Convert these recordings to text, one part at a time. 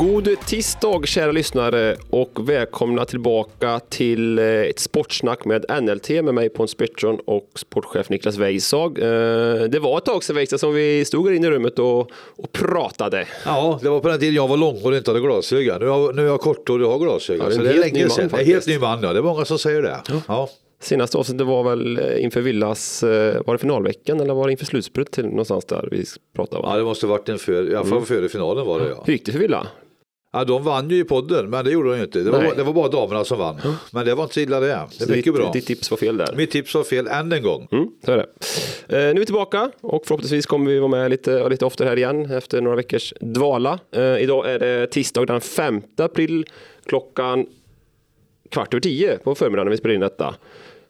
God tisdag kära lyssnare och välkomna tillbaka till eh, ett sportsnack med NLT med mig Pontus Pettersson och sportchef Niklas Weisag. Eh, Det var ett tag sedan Weisag som vi stod här inne i rummet och, och pratade. Ja, det var på den tiden jag var långhårig och inte hade glasögon. Nu jag, nu är jag korthårig och har glasögon. Ja, det är det är länge man sedan. Faktiskt. helt ny man, ja. Det är många som säger det. Ja. Senaste avsnittet var väl eh, inför Villas, var det finalveckan eller var det inför slutspelet till någonstans där vi pratade? ja, Va? det måste varit en för, i alla fall före finalen var det ja. Hur gick det för Villa? Ja. De vann ju i podden, men det gjorde de ju inte. Det var, det var bara damerna som vann. Men det var inte så illa det. Det är mycket ditt, bra. Ditt tips var fel där. Mitt tips var fel än en gång. Mm, så är det. Eh, nu är vi tillbaka och förhoppningsvis kommer vi vara med lite, lite oftare här igen efter några veckors dvala. Eh, idag är det tisdag den 5 april klockan kvart över tio på förmiddagen när vi spelar in detta.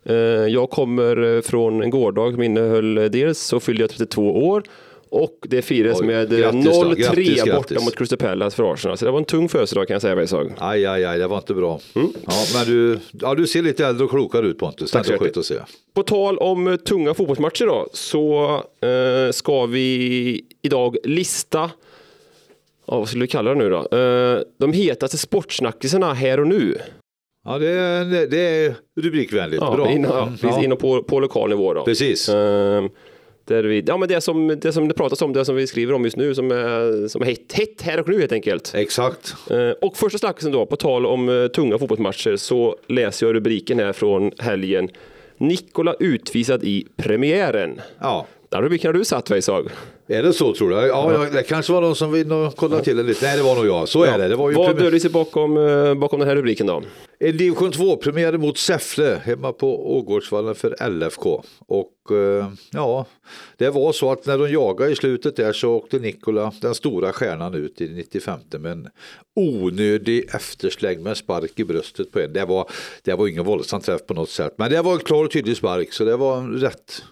Eh, jag kommer från en gårdag som innehöll eh, dels så fyllde jag 32 år och det firades Oj, med eh, grattis då, 0-3 grattis, borta mot Crystal Palace för Arsenal. Så det var en tung födelsedag kan jag säga Weisag. Aj, aj, aj, det var inte bra. Mm. Ja, men du, ja, du ser lite äldre och klokare ut Pontus. Tack så att se. På tal om eh, tunga fotbollsmatcher då, så eh, ska vi idag lista, ja, vad skulle vi kalla det nu då? Eh, de hetaste sportsnackisarna här och nu. Ja, det är, det är rubrikvänligt. Ja, bra. in, ja, Mm, precis, inom på, på lokal nivå då. Precis. Eh, där vi, ja, men det, som, det som det pratas om, det som vi skriver om just nu, som är, som är hett, hett här och nu helt enkelt. Exakt. Eh, Och första snackisen då, på tal om eh, tunga fotbollsmatcher, så läser jag rubriken här från helgen. Nikola utvisad i premiären. Ja. Den rubriken har du satt Weisag. Är det så tror du? Ja, ja. det kanske var de som vill nog kolla till det lite. Nej, det var nog jag. Så är det. det var ju Vad döljer sig bakom, eh, bakom den här rubriken då? En division 2-premiär mot Säffle hemma på Ågårdsvallen för LFK. Och eh, ja, det var så att när de jagade i slutet där så åkte Nikola, den stora stjärnan, ut i 95 med en onödig eftersläng med spark i bröstet på en. Det var, det var ingen våldsam träff på något sätt, men det var en klar och tydlig spark så det var en rätt,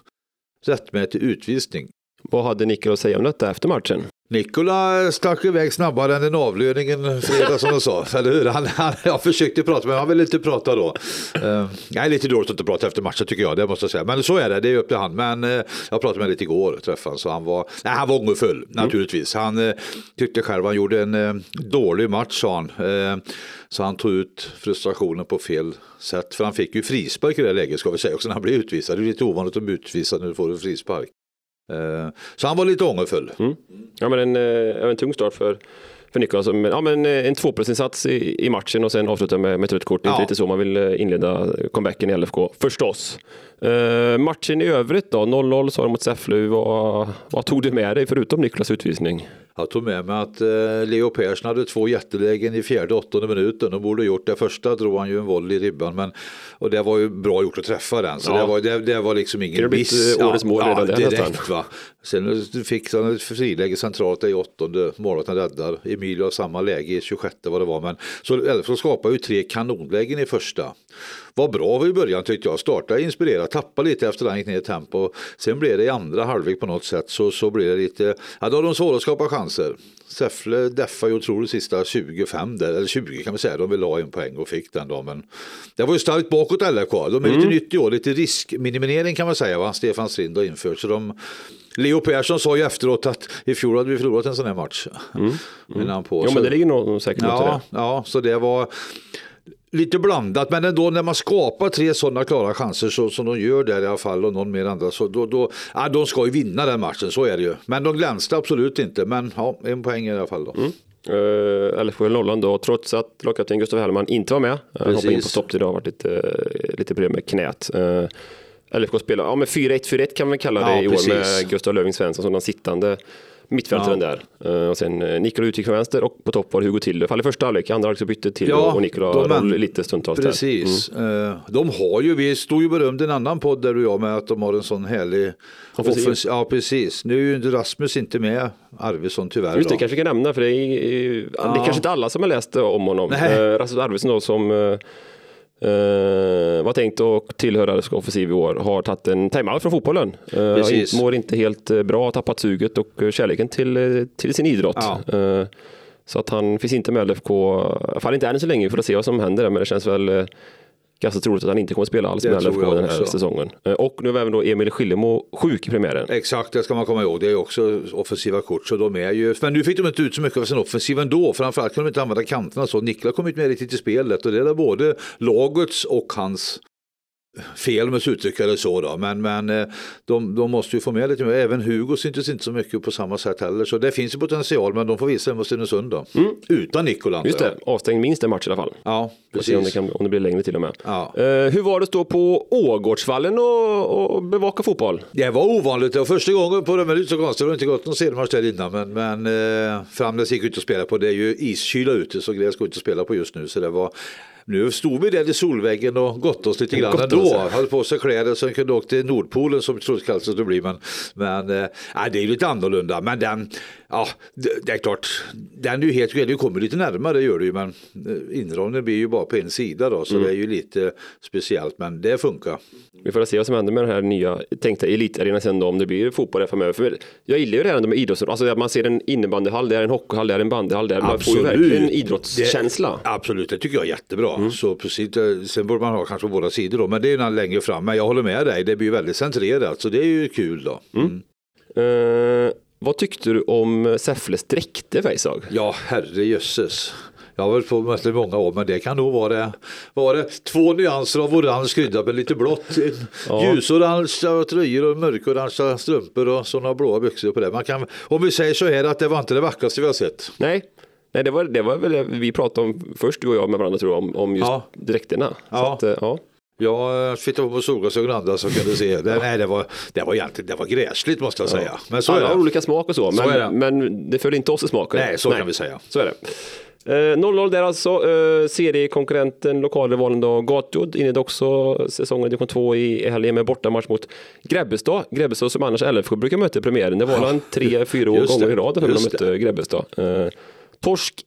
rättmätig utvisning. Vad hade Nikola att säga om detta efter matchen? Nikola stack iväg snabbare än den avlöningen fredag som de sa. Eller hur? Han, han, jag försökte prata men han ville inte prata då. Uh, jag är lite dåligt att inte prata efter matchen tycker jag, det måste jag säga. Men så är det, det är upp till han. Men eh, jag pratade med honom lite igår träffade honom. Så han var, nej, han var ångerfull naturligtvis. Han eh, tyckte själv han gjorde en eh, dålig match sa han. Eh, så han tog ut frustrationen på fel sätt. För han fick ju frispark i det läget ska vi säga också när han blev utvisad. Det är lite ovanligt att bli utvisad när du får en frispark. Eh, så han var lite ångerfull. Ja, men en, eh, en tung start för, för Nikola. Som, ja, men eh, en tvåplusinsats i, i matchen och sen avsluta med, med ett rött kort. Det är Ja. inte så man vill inleda comebacken i LFK, förstås. Eh, matchen i övrigt då? 0-0 sa de mot Säffle. Vad, vad tog du med dig förutom Nikolas utvisning? Jag tog med mig att eh, Leo Persson hade två jättelägen i fjärde åttonde minuten. De borde gjort det första drog han ju en volley i ribban. Men, och det var ju bra gjort att träffa den. Så Ja. det, var, det, det var liksom ingen miss. eh, årets mål redan där direkt, va. Sen fick han ett friläge centralt i åttonde. Målvakten räddar. Emilio har samma läge i 26 vad det var. Men, så LFK skapade ju tre kanonlägen i första. Var bra i början tyckte jag. Startade inspirerat, tappade lite efter den gick ner i tempo. Sen blev det i andra halvlek på något sätt så, så blev det lite, ja då har de svåra att skapa chanser. Säffle deffade ju otroligt sista 25 där, eller 20 kan vi säga. De ville ha en poäng och fick den då. Men det var ju starkt bakåt LFK. De är lite nytt i år, lite riskminimering kan man säga. Va? Stefan Strind har infört. Så de, Leo Persson sa ju efteråt att i fjol hade vi förlorat en sån här match. Mm. Han på. Ja, Så- men det ligger nog säkert något i Ja, det. ja, så det var lite blandat. Men ändå när man skapar tre sådana klara chanser så, som de gör där i alla fall och någon mer andra så då, då, ja, de ska ju vinna den matchen, så är det ju. Men de glänste absolut inte. Men ja, en poäng i alla fall då. Uh, LFK höll nollan då, trots att lagkapten Gustav Hellman inte var med. Han hoppade in på stopptid och har varit lite, eh, lite problem med knät. Uh, LFK spelar, ja men 4-1-4-1 kan man kalla det Ja, i år precis. med Gustav Löving Svensson som den sittande mittfältaren där. Uh, och sen uh, Nikola utgick från vänster och på topp var Hugo Tille. Fall i första halvlek, andra halvlek så bytte till och, och Nikola de- roll lite stundtals Precis. Eh, De har ju, vi stod ju berömd i en annan podd där du och jag med att de har en sån härlig Offensiv. offens- Ja, precis. Nu är ju Rasmus inte med, Arvidsson tyvärr. Just det, då. kanske vi kan nämna för det är, det är kanske inte alla som har läst om honom. Nej. Rasmus Arvidsson då som uh, Uh, var tänkt att tillhöra Offensiv i år har tagit en timeout från fotbollen. Uh, Precis. mår inte helt eh, bra, har tappat suget och eh, kärleken till, eh, till sin idrott. Ja. Eh, så att han finns inte med LFK, i alla fall inte än så länge, vi får se vad som händer där, men det känns väl eh, ganska troligt att han inte kommer att spela alls med LFK den här säsongen. Eh, Och nu är även då Emil Skillemo sjuk i premiären. Exakt, det ska man komma ihåg. Det är också offensiva kort. Så de är ju... Men nu fick de inte ut så mycket av sin offensiv ändå. Framförallt kunde de inte använda kanterna så. Niklas kom inte med riktigt i spelet och det är både lagets och hans fel om jag ska uttrycka det så då. Men, men eh, de, de måste ju få med lite mer. Även Hugo syntes inte så mycket på samma sätt heller. Så det finns ju potential men de får visa mot Stenungsund då. Utan Nikola. Just det, avstängd minst en match i alla fall. Ja, se om det, precis. kan, om det blir längre till och med. Ja. Eh, hur var det att stå på Ågårdsvallen och, och bevaka fotboll? Det var ovanligt. Det var första gången på det, men det är inte så konstigt. Det har inte gått någon seriematch där innan. Men, men eh, Framnäs gick ut och spela på. Det är ju iskyla ute så Gräs går inte att spela på just nu. Så det var, nu stod vi där i solväggen och gott oss lite grann ändå. Hade på sig kläder så kunde åka till Nordpolen som trodde kallt skulle bli. Men, men eh, nej, det är lite annorlunda. Men den, ja, det, det är klart, den är ju helt Du kommer lite närmare, det gör du ju. Men eh, inramningen blir ju bara på en sida då. Så Mm. det är ju lite speciellt. Men det funkar. Vi får se vad som händer med den här nya tänkta elitarenan sen då, om det blir fotboll där framöver. För jag gillar ju det här med idrott, alltså man ser en innebandyhall, det är en hockeyhall, det är en bandyhall, där man får ju verkligen en idrottskänsla. Det, absolut, det tycker jag är jättebra. Mm. Så precis, sen borde man ha kanske på båda sidor då, men det är längre fram. Men jag håller med dig, det blir ju väldigt centrerat, så det är ju kul då. Mm. Eh, vad tyckte du om Säffles dräkter Färjestad? Ja, herrejösses. Jag har varit på i många år, men det kan nog vara det. Var det två nyanser av orange kryddat med lite blått. Ja. Ljusorangea tröjor och mörkorangea strumpor och sådana blåa byxor på det. Man kan, om vi säger så här att det var inte det vackraste vi har sett. Nej, Nej det, var, det var väl det vi pratade om först du och jag med varandra tror jag, om, om just Ja. dräkterna. Så Ja. att, eh, ja. Jag eh, tittade på solglasögon andra så kan du se. Det, nej, det var, det var egentligen det var gräsligt måste jag säga. Men så är Alla har det. olika smak och så, Så är det. men, men det följer inte oss i smaken. Nej, så kan vi säga. Så är det. Eh, 0-0 där alltså. Eh, seriekonkurrenten, lokalrivalen då Gatjod inledde också säsongen division 2 i helgen med bortamatch mot Grebbestad. Grebbestad som annars LFK brukar möta i premiären. Det var väl tre, fyra Just gånger i rad för de mötte Grebbestad. Eh, torsk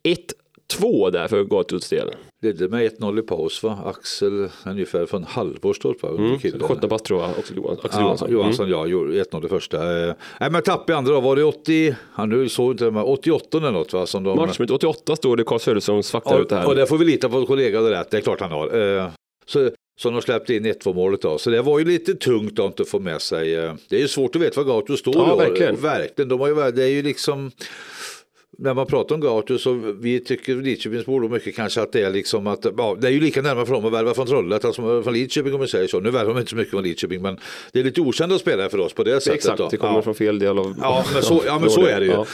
1-2 där för Gatjods del. Ledde med 1-0 i paus va? Axel ungefär från Halvårstorp? Mm. 17 pass tror jag, Axel Johansson. Axel Ja, Johansson. Johansson, Mm. ja, gjorde 1-0 det första. Eh, Nej, men tapp i andra då var det 80, han nu såg inte det, men 88 eller något va? Som de, Matchminut 88 står det Karl Söderströms fakta ut och, här. och det får vi lita på att kollegan rätt, det är klart han har. Eh, Så, så de släppte in 1-2 målet då. Så det var ju lite tungt då inte att få med sig. eh, Det är ju svårt att veta var Gaucho står Ja, i år. verkligen. Verkligen. De har ju, det är ju liksom när man pratar om Gaucho så vi tycker Lidköpingsbor då mycket kanske att det är liksom att ja, det är ju lika närmare för dem att värva från Trollhättan som från Lidköping om man säger så. Nu värvar de inte så mycket från Lidköping men det är lite okända spelare för oss på det sättet. Exakt, då. det kommer ja. från fel del av... Ja, men så, ja, men så är det ju. Ja.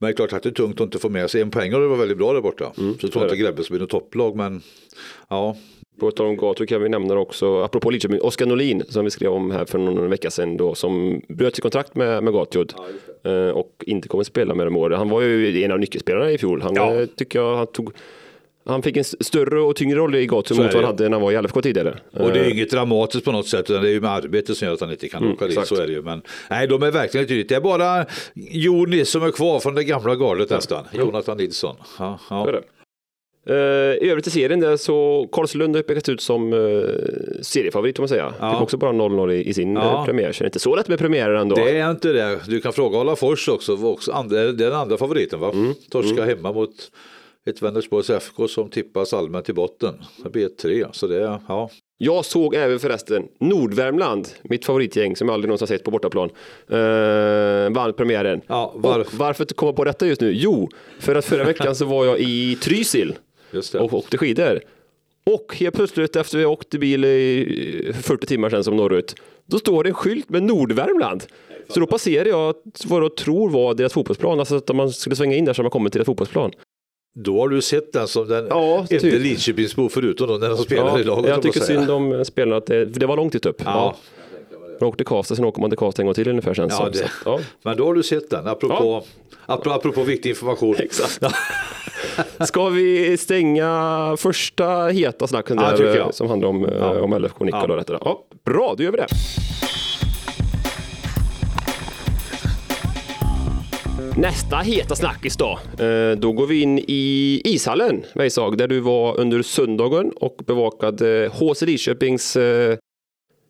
Men det är klart att det är tungt att inte få med sig en poäng och det var väldigt bra där borta. så jag Mm, så tror är inte det. Grebbes blir något topplag men ja, På tal om gator kan vi nämna också, apropå Lidköping, Oskar Norlin som vi skrev om här för någon vecka sedan då, som bröt sitt kontrakt med, med Gatjod eh, och inte kommer spela med dem i år. Han var ju en av nyckelspelarna i fjol. Han Ja. eh, tycker jag han tog han fick en större och tyngre roll i Gatjod mot vad han hade när han var i LFK tidigare. Och det är Eh, inget dramatiskt på något sätt utan det är ju med arbete som gör att han inte kan Mm, åka dit. exakt. Så är det ju. Men nej, de är verkligen tydligt. Det är bara Jonis som är kvar från det gamla gardet nästan. Jonathan Nilsson. Ja, ja. Eh, I övrigt i serien där så Karlslund har pekat ut som uh, seriefavorit om man säga. Ja. Fick också bara 0-0 i, i sin Ja. eh, premiär. Så det är inte så lätt med premiärer ändå. Det är inte det. Du kan fråga Alafors också. också andra, är den andra favoriten va? Mm. Torska hemma mot ett Vänersborgs FK som tippas allmänt i botten. Det blir ett tre. Så det är, ja. Jag såg även förresten Nordvärmland, mitt favoritgäng som jag aldrig någonsin sett på bortaplan, eh, vann premiären. Ja, var- Och varför komma på detta just nu? Jo, för att förra veckan så var jag i Trysil. Och åkte skidor. Och helt plötsligt efter vi åkte bil i 40 timmar sedan som norrut, då står det en skylt med Nordvärmland. Så då passerade jag vad jag tror var deras fotbollsplan, alltså att man skulle svänga in där så man kommer till deras fotbollsplan. Då har du sett den som den Ja, inte typ. Lidköpingsbo förutom då när de spelar Ja, i laget. jag tycker synd om spelarna, att det, det var långt dit upp. Ja. Man åkte Karlstad, sen åker man till Karlstad en gång till ungefär sen. Ja, så, ja. Men då har du sett den, apropå, apropå, apropå viktig information. Exakt. Ska vi stänga första heta snacken Ja, där, eh, som handlar om, ja. om LFK Nicka Ja. detta? Ja, bra, då gör vi det. Nästa heta snackis då. Eh, Då går vi in i ishallen, Weissag, där du var under söndagen och bevakade HC Lidköpings eh,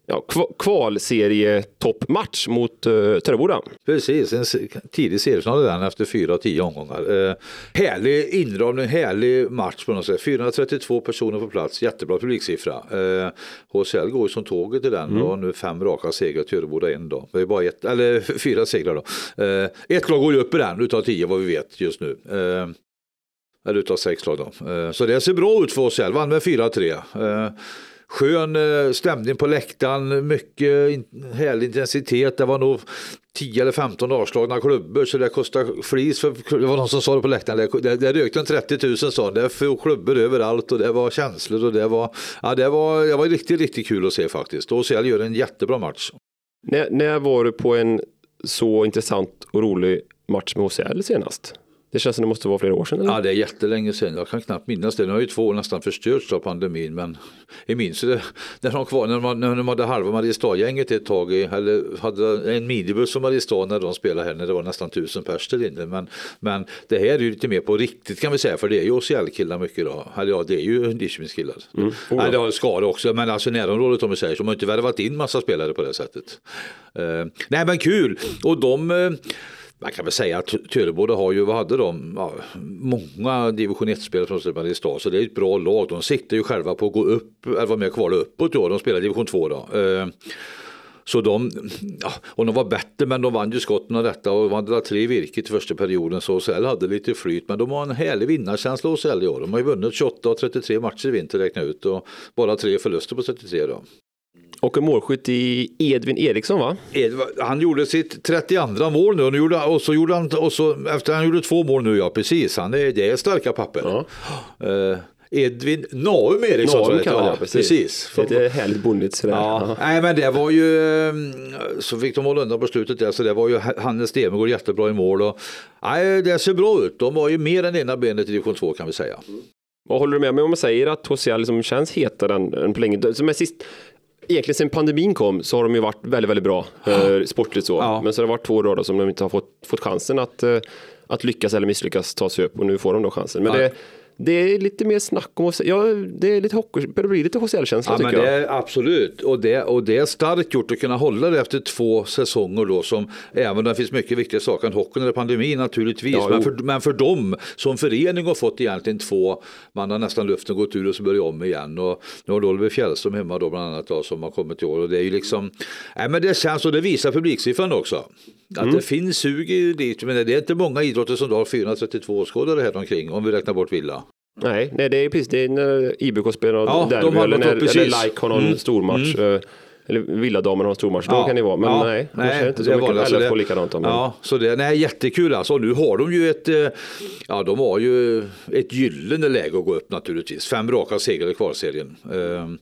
ja, kvalserietoppmatch mot uh, Töreboda. Precis, en tidig seriesnål den efter fyra tio omgångar. Uh, härlig inramning, härlig match på något sätt. 432 personer på plats, jättebra publiksiffra. Uh, HCL går ju som tåget i den mm. och nu fem raka segrar, Töreboda en dag. Det är bara ett, eller fyra segrar då. Uh, ett lag går ju upp i den utav tio vad vi vet just nu. Uh, eller utav sex lag då. Så det ser bra ut för oss vann med 4-3. Skön eh, stämning på läktaren, mycket härlig intensitet. Det var nog 10 eller 15 avslagna klubbor så det kostar flis. För, det var någon som sa det på läktaren, det, det, rökte en 30 000 sa det är klubbor överallt och det var känslor och det var, ja, det var, det var riktigt, riktigt kul att se faktiskt. Och Åsell gör en jättebra match. När, när var du på en så intressant och rolig match med HCL senast? Det känns som det måste vara flera år sedan. Eller? Ja, det är jättelänge sedan. Jag kan knappt minnas det. Nu har ju två år nästan förstörts av pandemin. Men jag minns det när de, kvar, när de, när de hade halva Mariestad-gänget ett tag i, eller hade en minibuss som Mariestad när de spelade här när det var nästan tusen pers där inne. Men, men det här är ju lite mer på riktigt kan vi säga. För det är ju OCL-killar mycket då. Eller ja, det är ju Dishmins-killar. Mm. Oh, Nej, det har skador också. Men alltså närområdet om vi säger så. De har inte värvat in massa spelare på det sättet. Uh, nej men kul. Och de uh, man kan väl säga att Töreboda har ju, vad hade de, ja, många division 1-spelare från Mariestad så det är ett bra lag. De siktar ju själva på att gå upp, eller vara med och kvala uppåt då. De spelar division 2 då. Eh, så de, ja, och de var bättre men de vann ju skotten av detta och vann tre i virket i första perioden så Osell hade lite flyt men de har en härlig vinnarkänsla Osell i år. De har ju vunnit 28 och 33 matcher i vinter räkna ut och bara tre förluster på 33 då. Och en målskytt i Edvin Eriksson va? han gjorde sitt 32 mål nu och, gjorde, och så gjorde han, och så, efter han gjorde två mål nu, ja precis, han är, det är starka papper. Ja. Uh, Edvin Naum Eriksson. Naum kan ja, precis. precis. Lite härligt bonnigt sådär. Ja. Nej men det var ju, ehm, så fick de hålla undan på slutet där så det var ju Hannes Stenberg jättebra i mål och nej, det ser bra ut. De var ju mer än ena benet i division 2 kan vi säga. Och håller du med mig om man säger att HCL liksom känns hetare än, än på länge? Som är sist, egentligen sen pandemin kom så har de ju varit väldigt, väldigt bra eh, sportligt så. Ja. Men så har det varit två år som de inte har fått, fått chansen att, eh, att lyckas eller misslyckas ta sig upp och nu får de då chansen. Men ja. det, det är lite mer snack om, ja, det är lite hockey, det blir lite HCL-känsla ja, tycker men det jag. Är, absolut, och det, och det är starkt gjort att kunna hålla det efter två säsonger då som, även om det finns mycket viktiga saker än hockeyn eller pandemin naturligtvis, ja, men, för, men för dem som förening har fått egentligen två, man har nästan luften gått ur och så börjar om igen. Och nu har Oliver Fjällström hemma då bland annat då, som har kommit i år. Och det är ju liksom, nej men det känns och det visar publiksiffran också. Att mm. det finns sug dit, men det är inte många idrotter som har 432 åskådare här omkring om vi räknar bort Villa. Nej, nej, det är precis det är när IBK spelar ja, derby de eller, när, eller Like har någon mm. stormatch. Mm. Eh, eller Villadamerna har en stormatch, ja. då kan det vara. Men ja. nej, nej det inte så mycket. Alltså LFK likadant. Men... Ja, så det nej, jättekul alltså. Nu har de ju ett, eh, ja de har ju ett gyllene läge att gå upp naturligtvis. Fem raka segrar i kvalserien. Ehm,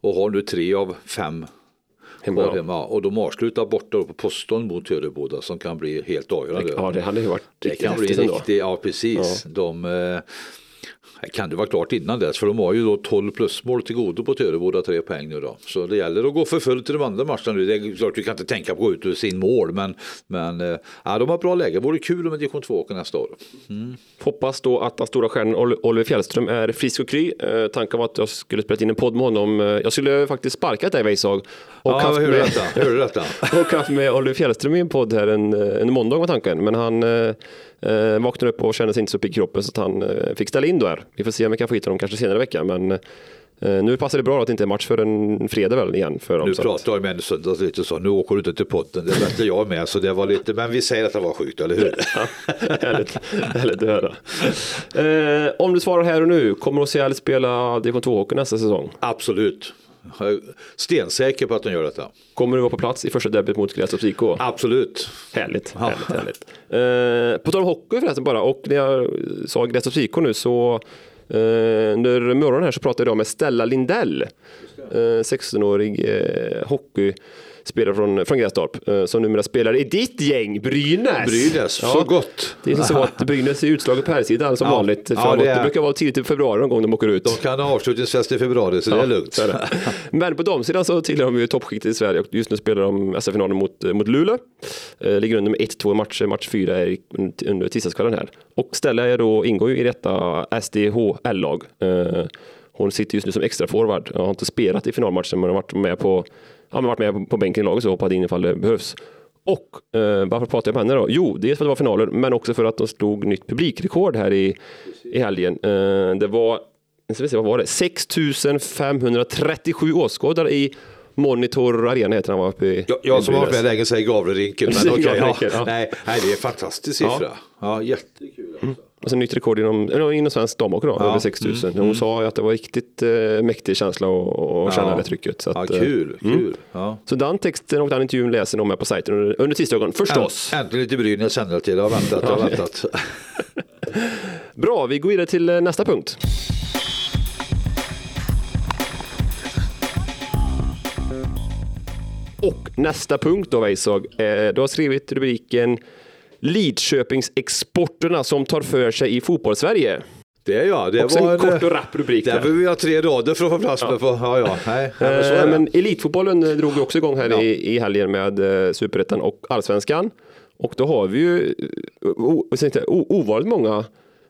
och har nu tre av fem hemma. hemma. Och de avslutar borta på Poston mot Töreboda som kan bli helt avgörande. Ja, det hade ju varit Det kan bli riktigt, ja precis. Ja. De, eh, kan det vara klart innan dess för de har ju då 12 plusmål till godo på Töreboda tre poäng nu då. Så det gäller att gå för fullt i de andra matcherna nu. Det är klart du kan inte tänka på att gå ut ur sin mål men, men äh, de har bra läge. Det vore kul om division 2 åker nästa år. Mm. Hoppas då att den stora stjärnan Oliver Fjällström är frisk och kry. Eh, tanken var att jag skulle spela in en podd med honom. Eh, jag skulle faktiskt sparkat dig Weissag. Och ja, haft hur med, detta? Hur detta? och haft med Oliver Fjällström i en podd här en, en måndag var tanken. Men han eh, Eh, vaknade upp och kände sig inte så pigg i kroppen så att han eh, fick ställa in då här. Vi får se om vi kan få hit honom kanske senare i veckan. Men eh, nu passar det bra att det inte är match för en fredag väl igen för dem. Nu pratar jag med en söndags lite så, nu åker du inte till potten, det var inte jag med så det var lite, men vi säger att det var sjukt, eller hur? härligt, härligt att höra. Eh, om du svarar här och nu, kommer Ossiel spela division 2-hockey nästa säsong? Absolut. Jag är stensäker på att de gör detta. Kommer du vara på plats i första derbyt mot Grästorps IK? Absolut. Härligt, ja. härligt, härligt. Eh, på tal om hockey förresten bara, och när jag sa Grästorps IK nu så eh, under morgonen här så pratade jag med Stella Lindell, 16-årig eh, hockey spelare från, från Grästorp, eh, som numera spelar i ditt gäng, Brynäs. Brynäs, ja. så gott. Det är så att Brynäs är utslaget på här sidan som ja. vanligt. Ja, det, det, brukar vara tidigt i februari någon gång de åker ut. De kan ha avslutningsfest i februari, så det är lugnt. Så är det. Men på de sidan så tillhör de ju toppskiktet i Sverige och just nu spelar de SF-finalen mot, mot Luleå. Eh, ligger under med 1-2 matcher, match 4 är under tisdagskvällen här. Och Stella då, ingår ju i detta SDHL-lag. Hon sitter just nu som extra forward. Jag har inte spelat i finalmatchen men har varit med på, ja, men varit med på bänken i laget och hoppat in ifall det behövs. Och eh, varför pratar jag med henne då? Jo, dels för att det var finaler, men också för att de slog nytt publikrekord här i, i helgen. Eh, det var, jag ska se, vad var det? 6537 åskådare i Monitor Arena heter den var uppe i Jag, jag som har varit med länge säger Gavlerinken. Men okej, ja. Ja. Nej, nej, det är en fantastisk siffra. Ja, jättekul. Alltså. Alltså nytt rekord inom, inom svensk damhockey då, Ja. över 6000. Hon sa ju att det var riktigt eh, mäktig känsla att att känna Ja. det trycket. Så, Ja, att, eh, kul, kul. Ja. så den texten och den intervjun läser de med på sajten under, under tisdagen, förstås. Äntligen lite Brynäs känner till. Jag har väntat, jag har väntat. Bra, vi går vidare till eh, nästa punkt. Och nästa punkt då Weissag, eh, du har skrivit rubriken Lidköpingsexporterna som tar för sig i fotbollssverige. Det är jag. Det Också var en kort och rapp rubrik. Där behöver vi ha tre rader för att få plats med. På. Ja, ja. Nej, Eh. Men elitfotbollen eh, drog ju också igång här Ja. i, i helgen med eh, superettan och allsvenskan. Och då har vi ju eh, o, jag o, ovanligt många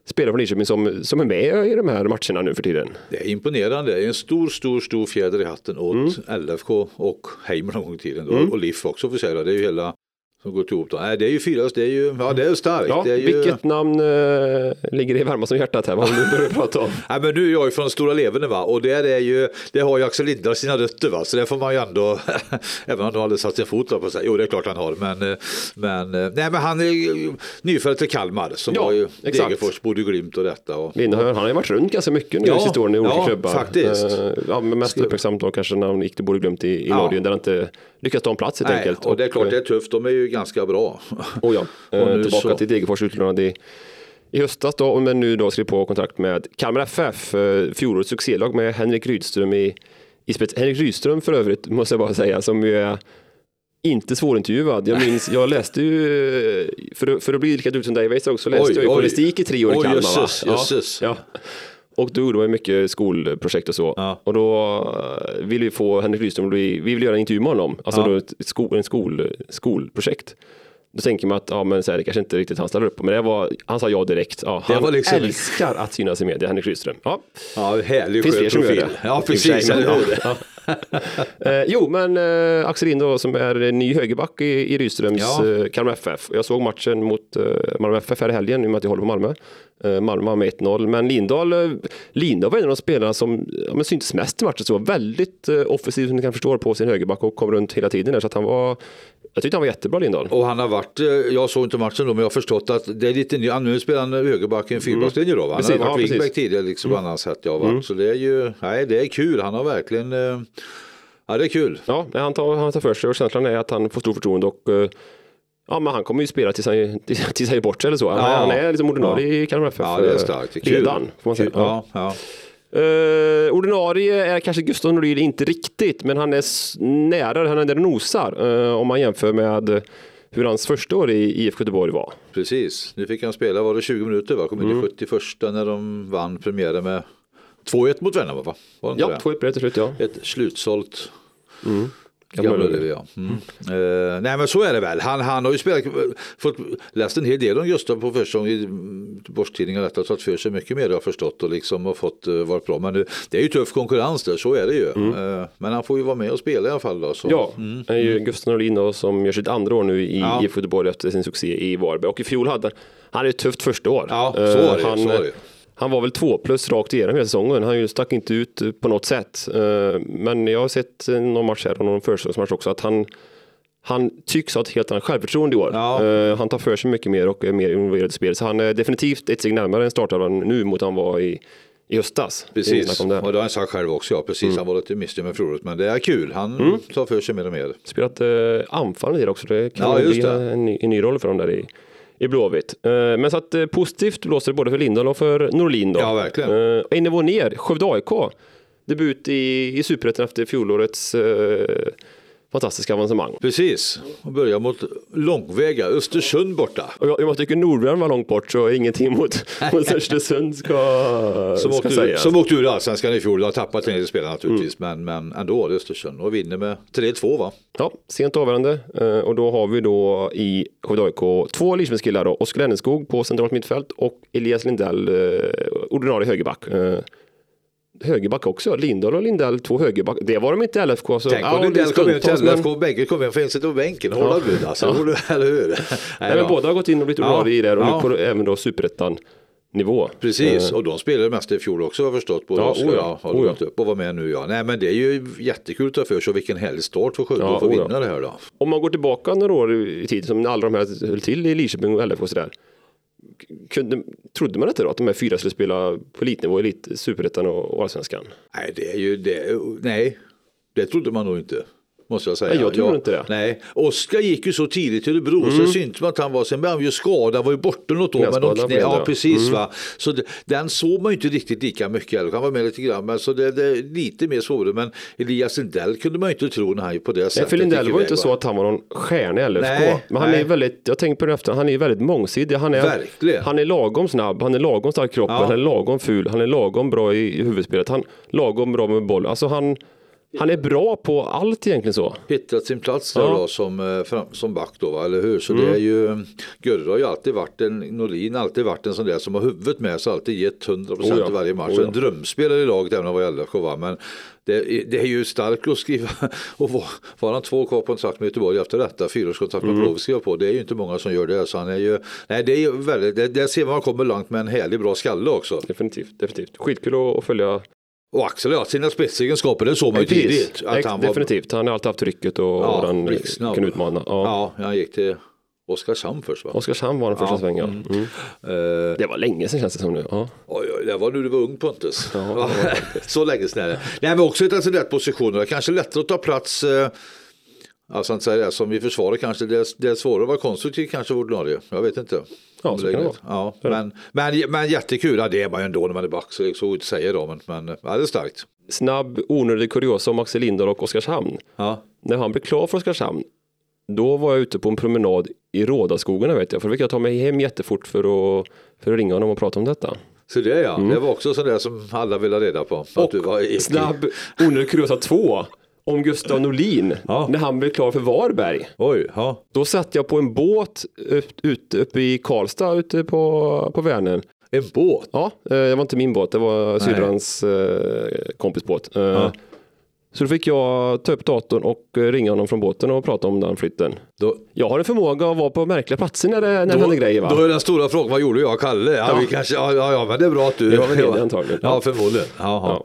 spelare från Lidköping som, som är med i de här matcherna nu för tiden. Det är imponerande. Det är en stor, stor, stor fjäder i hatten åt Mm. LFK och Heimer någon gång i tiden. då. Och LIF också för sig. Det är ju hela som går ihop. Då. Nej, det är ju fyra, det är ju, ja det är starkt. Ja, är ju... Vilket namn eh, ligger i varma som hjärtat här? Vad du börjar prata om? Nej, men nu är jag ju från Stora Levene va och där är ju, det har ju Axel Lindar sina rötter va så det får man ju ändå, även om han aldrig satt sin fot på sig, jo det är klart han har men, eh, men, eh, nej men han är nyfödd till Kalmar som Ja, var ju. Degerfors, bodde i Glimt och detta. Och, Lindhöj, han har ju varit runt ganska mycket nu Ja, i sista åren i olika ja, klubbar. faktiskt. Eh, ja, men mest uppmärksamt då kanske när han gick till Borde glömt i, i Ja. Norge där han inte lyckades ta en plats helt nej, enkelt. och det är klart eh, det är tufft, de är ju ganska bra. Och ja, eh, Och nu tillbaka så- till Degerfors utlånad i, i höstas då, men nu då skrev på kontrakt med Kalmar FF, eh, fjolårets succélag med Henrik Rydström i, i spets. Henrik Rydström för övrigt, måste jag bara säga, som ju är inte svårintervjuad. Jag minns, jag läste ju, eh, för, att- för att bli lika duktig som dig Weiss också, läste Oj, jag ju oj. journalistik i tre år i Oj, Kalmar. jösses, va? jösses. Ja, ja. Och då gjorde man mycket skolprojekt och så. Ja. Och då eh, ville vi få Henrik Rydström, bli- vi ville göra en intervju med honom, alltså Ja. ett skol, en skol, skolprojekt. Då tänker man att ja, men så här, det kanske inte riktigt han ställer upp på, men det var, han sa ja direkt. Ja, Det han liksom- älskar att synas i media, Henrik Rydström. Ja. Ja, härlig Finns fler som gör profil. det. Ja, precis. ja. Eh, jo, men eh, Axel Lind som är ny högerback i, i Rydströms Ja. eh, Kalmar FF. Jag såg matchen mot eh, Malmö FF här i helgen, i och med att jag håller på Malmö. Eh, Malmö med 1-0, men Lindahl, eh, Lindahl var en av de spelarna som ja, syntes mest i matchen. Så var väldigt eh, offensiv som ni kan förstå på sin högerback och kom runt hela tiden där. Så att han var, jag tyckte han var jättebra Lindahl. Och han har varit, jag såg inte matchen då, men jag har förstått att det är lite ny, nu spelar han högerback i en fyrbackslinje då. Va? Han Precis, har varit ja, wingback tidigare liksom annat sätt. Ja, va? Så det är ju, nej det är kul, han har verkligen, ja det är kul. Ja, han tar, han tar för sig och känslan är att han får stor förtroende och Ja, men han kommer ju spela tills han, tills han är bort sig eller så. Han, Ja. han är liksom ordinarie i Kalmar FF. Ja det är eh, starkt, det. Redan, får man säga. Ja, ja. Eh, ordinarie är kanske Gustav Norlin inte riktigt, men han är nära, han är där och nosar eh, om man jämför med hur hans första år i IFK Göteborg var. Precis, nu fick han spela, var det 20 minuter va? Kom in Mm. i 71 när de vann premiären med 2-1 mot Värnamo va? Var det Ja, det? två ett till slut ja. Ett slutsålt Gamla Gamla Ullevi. Ullevi, ja. Mm. Eh, nej men så är det väl. Han, han har ju spelat, fått, läst en hel del om Gustav på försäsong i Borstidningar detta tagit för sig mycket mer har jag förstått och liksom har fått uh, varit bra. Men nu, det är ju tuff konkurrens där, så är det ju. Eh, men han får ju vara med och spela i alla fall då. Så. Ja, det är ju Gustav Norlin då, som gör sitt andra år nu i Ja. IFK Göteborg efter sin succé i Varberg. Och i fjol hade han, han hade ett tufft första år. Ja, så var det han, så var det. Han var väl två plus rakt igenom hela säsongen. Han stack inte ut eh, på något sätt. Eh, Men jag har sett eh, någon match här och någon försäsongsmatch också att han han tycks ha ett helt annat självförtroende i år. Ja. Han tar för sig mycket mer och är mer involverad i spel. Så han är definitivt ett steg närmare en startelvan nu mot han var i, i höstas. Precis, det. och det har han sagt själv också. Ja, precis. Mm. Han var lite missnöjd med fjolåret, men det är kul. Han tar för sig mer och mer. spelat eh, anfallande också. Det kan Ja, bli en, ny- en ny roll för dem där i, i Blåvitt. Eh, men så att eh, positivt blåser det både för Lindahl och för Norlin då. Ja, verkligen. Eh, en nivå ner, Skövde AIK. Debut i, i Superettan efter fjolårets eh, fantastiska avancemang. Precis, och börjar mot långväga Östersund borta. Och jag, jag tycker Nordbjörn var långt bort så ingenting mot, mot Östersund ska, Som ska åkte, sägas. som åkte ur allsvenskan i fjol, har tappat en del spelare naturligtvis, Mm. men, men ändå Östersund och vinner med 3-2 va? Ja, sent avgörande. Eh, Och då har vi då i AIK två Lidköpingskillar då. Oskar Lenneskog på centralt mittfält och Elias Lindell, eh, ordinarie högerback. Eh, högerback också. Lindahl och Lindell, två högerback. Det var de inte i LFK. Så, Tänk om Lindell kom in till LFK och bägge kom in för sitta på bänken hålla bud alltså. Ja. Eller hur? Nej, Nej, men båda har gått in och blivit ordinarie ja. i det och ja. nu på även då superettan nivå. Precis, och de spelade mest i fjol också har jag förstått. Både ja, Oskar ja, har oh, ja. upp och var med nu ja. Nej men det är ju jättekul att ta för sig och vilken härlig start för Skövde ja, att få vinna ja. det här då. Om man går tillbaka några år i tid som alla de här höll till i Lidköping och LF och sådär. Kunde, trodde man inte då att de här fyra skulle spela på elitnivå, elit, superettan och allsvenskan? Nej, det är ju det. Nej, det trodde man nog inte måste jag säga. Nej, jag tror ja, inte det. Nej, Oskar gick ju så tidigt till Örebro mm. så det syntes man att han var, sen blev han ju skadad, var ju borta något år. Men de knä, ja, precis mm. va. Så det, den såg man ju inte riktigt lika mycket, han var med lite grann, men så det, det lite mer svårare. Men Elias Lindell kunde man ju inte tro när han på det sättet. Nej, för Lindell var ju inte så att han var någon stjärna i LFK. Nej, men han nej. är väldigt, jag tänker på det efter, han är väldigt mångsidig. Han är, Verkligen. han är lagom snabb, han är lagom stark kroppen, ja. han är lagom ful, han är lagom bra i, i huvudspelet, han lagom bra med boll. Alltså han han är bra på allt egentligen så. Hittat sin plats där ja. då som, eh, som back då, va? eller hur? Så mm. det är ju, Gurra har ju alltid varit en, Norlin alltid varit en sån där som har huvudet med sig, alltid gett 100% oh ja. i varje match. Oh ja. En drömspelare i laget även om han var i LFK va? Men det, det, är ju starkt att skriva och var, han två kvar på kontrakt med Göteborg efter detta, fyraårskontrakt med mm. Skriva på. Det är ju inte många som gör det. Så han är ju, nej, det är ju väldigt, det, det ser man kommer långt med en härlig bra skalle också. Definitivt, definitivt. Skitkul att följa och Axel har sina spetsegenskaper, det såg man ju tidigt. Att han Definitivt, han har alltid haft trycket och, ja, och den kan utmana. Ja. ja, han gick till Oskarshamn först va? Oskarshamn var den första ja. svängen. Mm. Mm. det var länge sedan känns det som nu. Ja. Oj, oj, det var nu du var ung Pontus. Ja, så länge sedan är det. Nej men också ett rätt positioner, kanske lättare att ta plats eh, Alltså att säga det som i försvaret kanske det är, det är svårare att vara konstruktiv kanske ordinarie. Jag vet inte. Ja, så kan det. Ja, men, men, men jättekul, ja, det är man ju ändå när man är back så det är så att säga då, men, men ja, det är starkt. Snabb onödig kuriosa om Axel Lindahl och Oskarshamn. Ja. När han blev klar för Oskarshamn, då var jag ute på en promenad i Rådaskogarna vet jag, för då fick jag ta mig hem jättefort för att, för att ringa honom och prata om detta. Så det ja, mm. det var också sådär som alla ville reda på. Och du var snabb onödig kuriosa 2 om Gustav Norlin ja. när han blev klar för Varberg. Oj, ja. Då satt jag på en båt ute uppe i Karlstad ute på, på Vänern. En båt? Ja, eh, det var inte min båt, det var syrrans eh, kompis båt. Ja. Så då fick jag ta upp datorn och ringa honom från båten och prata om den flytten. Då, jag har en förmåga att vara på märkliga platser när det, när det händer grejer. Va? Då är den stora frågan, vad gjorde jag och Kalle? Ja, ja. Vi kanske, ja, ja, ja, men det är bra att du... Det var väl det antagligen. Ja, förmodligen. Ja,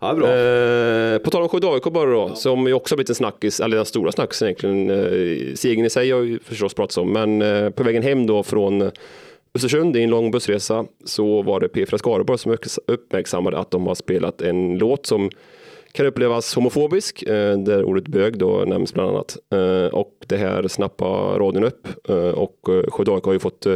ja. bra. Eh, på tal om Skövde AIK bara då, som ju också har blivit en snackis, eller den stora snackisen egentligen. Eh, segern i sig har ju förstås pratats om, men eh, på vägen hem då från Östersund i en lång bussresa så var det P4 Skaraborg som uppmärksammade att de har spelat en låt som kan upplevas homofobisk, eh, där ordet bög då nämns bland annat. Eh, och det här snappar radion upp eh, och Skövde har ju fått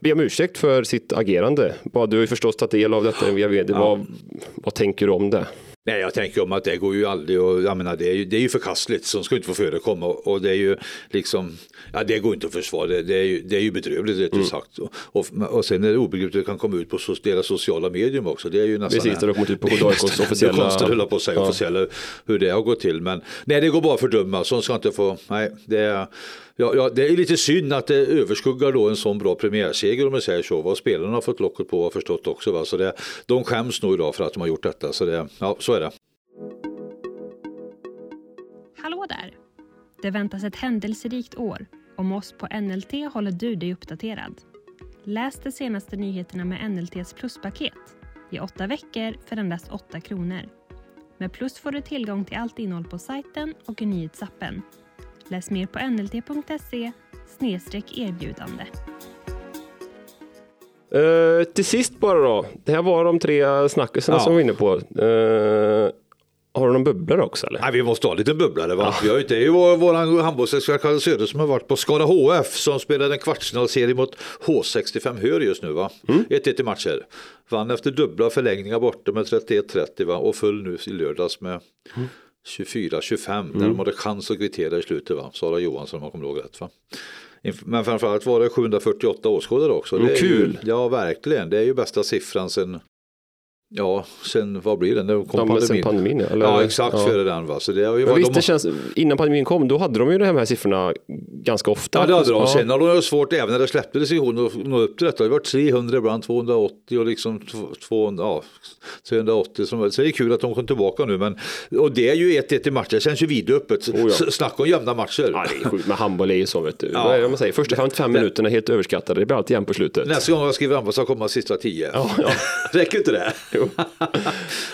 be om ursäkt för sitt agerande. Du har ju förstås tagit del av detta via vd. Ja. Vad, vad tänker du om det? Nej, jag tänker om att det går ju aldrig och jag menar, det är ju, det är ju förkastligt, som ska inte få förekomma och det är ju liksom, ja det går inte att försvara, det, det är ju, det är ju bedrövligt rätt mm. sagt. Och, och, och sen är det obegripligt att det kan komma ut på deras sociala medier också, det är ju nästan... Precis, det har kommit ut på Godarkos officiella... Det är konstigt att på sig ja. officiella hur det har gått till, men nej det går bara att fördöma, sånt ska inte få, nej det är Ja, ja, det är lite synd att det överskuggar då en sån bra premiärseger om man säger så. Vad spelarna har fått locket på har förstått också. Va? Så det, de skäms nog idag för att de har gjort detta. Så, det, ja, så är det. Hallå där! Det väntas ett händelserikt år. Om oss på NLT håller du dig uppdaterad. Läs de senaste nyheterna med NLTs pluspaket i åtta veckor för endast 8 kronor. Med Plus får du tillgång till allt innehåll på sajten och i nyhetsappen Läs mer på nlt.se erbjudande. Uh, till sist bara då. Det här var de tre snackisarna ja. som vi var inne på. Uh, har du någon bubblare också eller? Nej, vi måste ha lite bubblare. Va? Ja. Vi har ju, det är ju vår, vår handbollsexpert Kalle Söder som har varit på Skara HF som spelade en kvartsfinalserie mot H65 Hör just nu. 1-1 mm. i matcher. Vann efter dubbla förlängningar borta med 31-30 och föll nu i lördags med mm. 24-25 mm. när de hade chans att kvittera i slutet. Va? Sara Johansson om jag kommer ihåg rätt. Va? Men framförallt var det 748 åskådare också. Mm, det kul! Ju, ja verkligen, det är ju bästa siffran sen Ja, sen vad blir det? När kom Ja, pandemin? pandemin, ja. Ja, exakt ja. före den va. Så det varit, visst, de, det känns, innan pandemin kom, då hade de ju de här siffrorna ganska ofta. Ja, det hade de. Ja. Sen har de ju svårt, även när det släppte decision, att nå upp till detta. Det har varit 300, ibland 280 och liksom tv- 200, ja, 380. Som, så det är kul att de kom tillbaka nu. Men, och det är ju 1-1 i matcher. Det känns ju vidöppet. Oh ja. Snacka om jämna matcher. Ja, det är sjukt. Men handboll är ju så, vet du. Ja. Vad är det man säger? Första 55 minuterna är helt överskattade. Det blir alltid jämnt på slutet. Nästa gång jag skriver handboll så kommer sista 10. Ja, ja. Räcker inte det? Jo.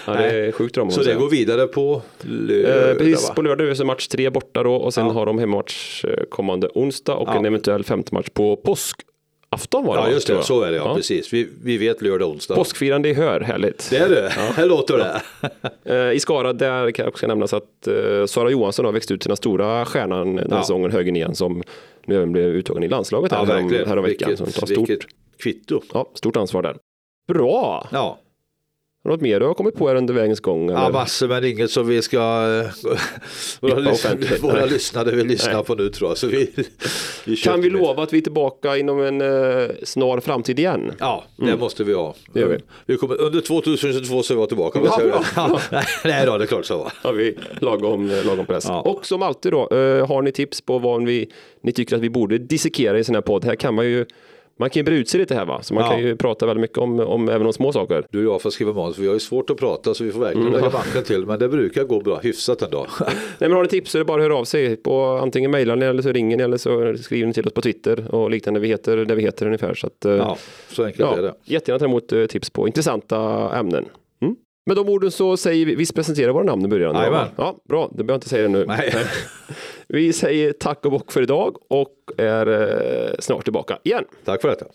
Ja, det är sjukt drama. Så det går vidare på säga. lördag, Eh, precis, va? på lördag är det match tre borta då och sen Ja. har de hemmamatch eh, kommande onsdag och Ja. en eventuell femte match på påskafton var det Ja, just det. Så är det. Ja, precis. Vi, vi vet lördag, onsdag. Påskfirande i Hör, härligt. Det är det. Här låter det. Eh, I Skara, där kan jag också nämnas att eh, Sara Johansson har växt ut den stora stjärnan den Ja. säsongen, högernian, som nu även blev uttagen i landslaget Ja, här, härom, verkligen. häromveckan. Vilket, Som tar stort, kvitto. ja, stort ansvar där. Bra! Ja. Har något mer du har kommit på här under vägens gång? Ja, eller? massor men inget som vi ska våra, våra lyssnare vill lyssna Nej. på nu tror jag. Så vi, vi Kan vi lova att vi är tillbaka inom en eh, snar framtid igen? Ja, det måste vi ha. Det gör vi. vi kommer, under 2022 så är vi tillbaka. Ja, bra. Ja, nej då, det är klart så. Har vi lagom, eh, lagom press. Ja. Och som alltid då, eh, har ni tips på vad vi, ni tycker att vi borde dissekera i sån här podd? Här kan man ju, man kan ju bre ut sig lite här va? Så man Ja. kan ju prata väldigt mycket om, om även om små saker. Du och jag får skriva manus för vi har ju svårt att prata så vi får verkligen Mm. lägga banken till. Men det brukar gå bra, hyfsat ändå. Nej men har ni tips så är det bara att höra av sig. På, antingen mejlar ni eller så ringer ni eller så skriver ni till oss på Twitter och liknande. Vi heter där vi heter ungefär. Så att, eh, Ja, så enkelt är ja, det. jättegärna ta emot eh, tips på intressanta ämnen. Mm. Med de orden så säger vi, visst presenterar våra namn i början? Jajamän. Ja, bra, det behöver jag inte säga det nu. Nej. Vi säger tack och bock för idag och är eh, snart tillbaka igen. Tack för detta.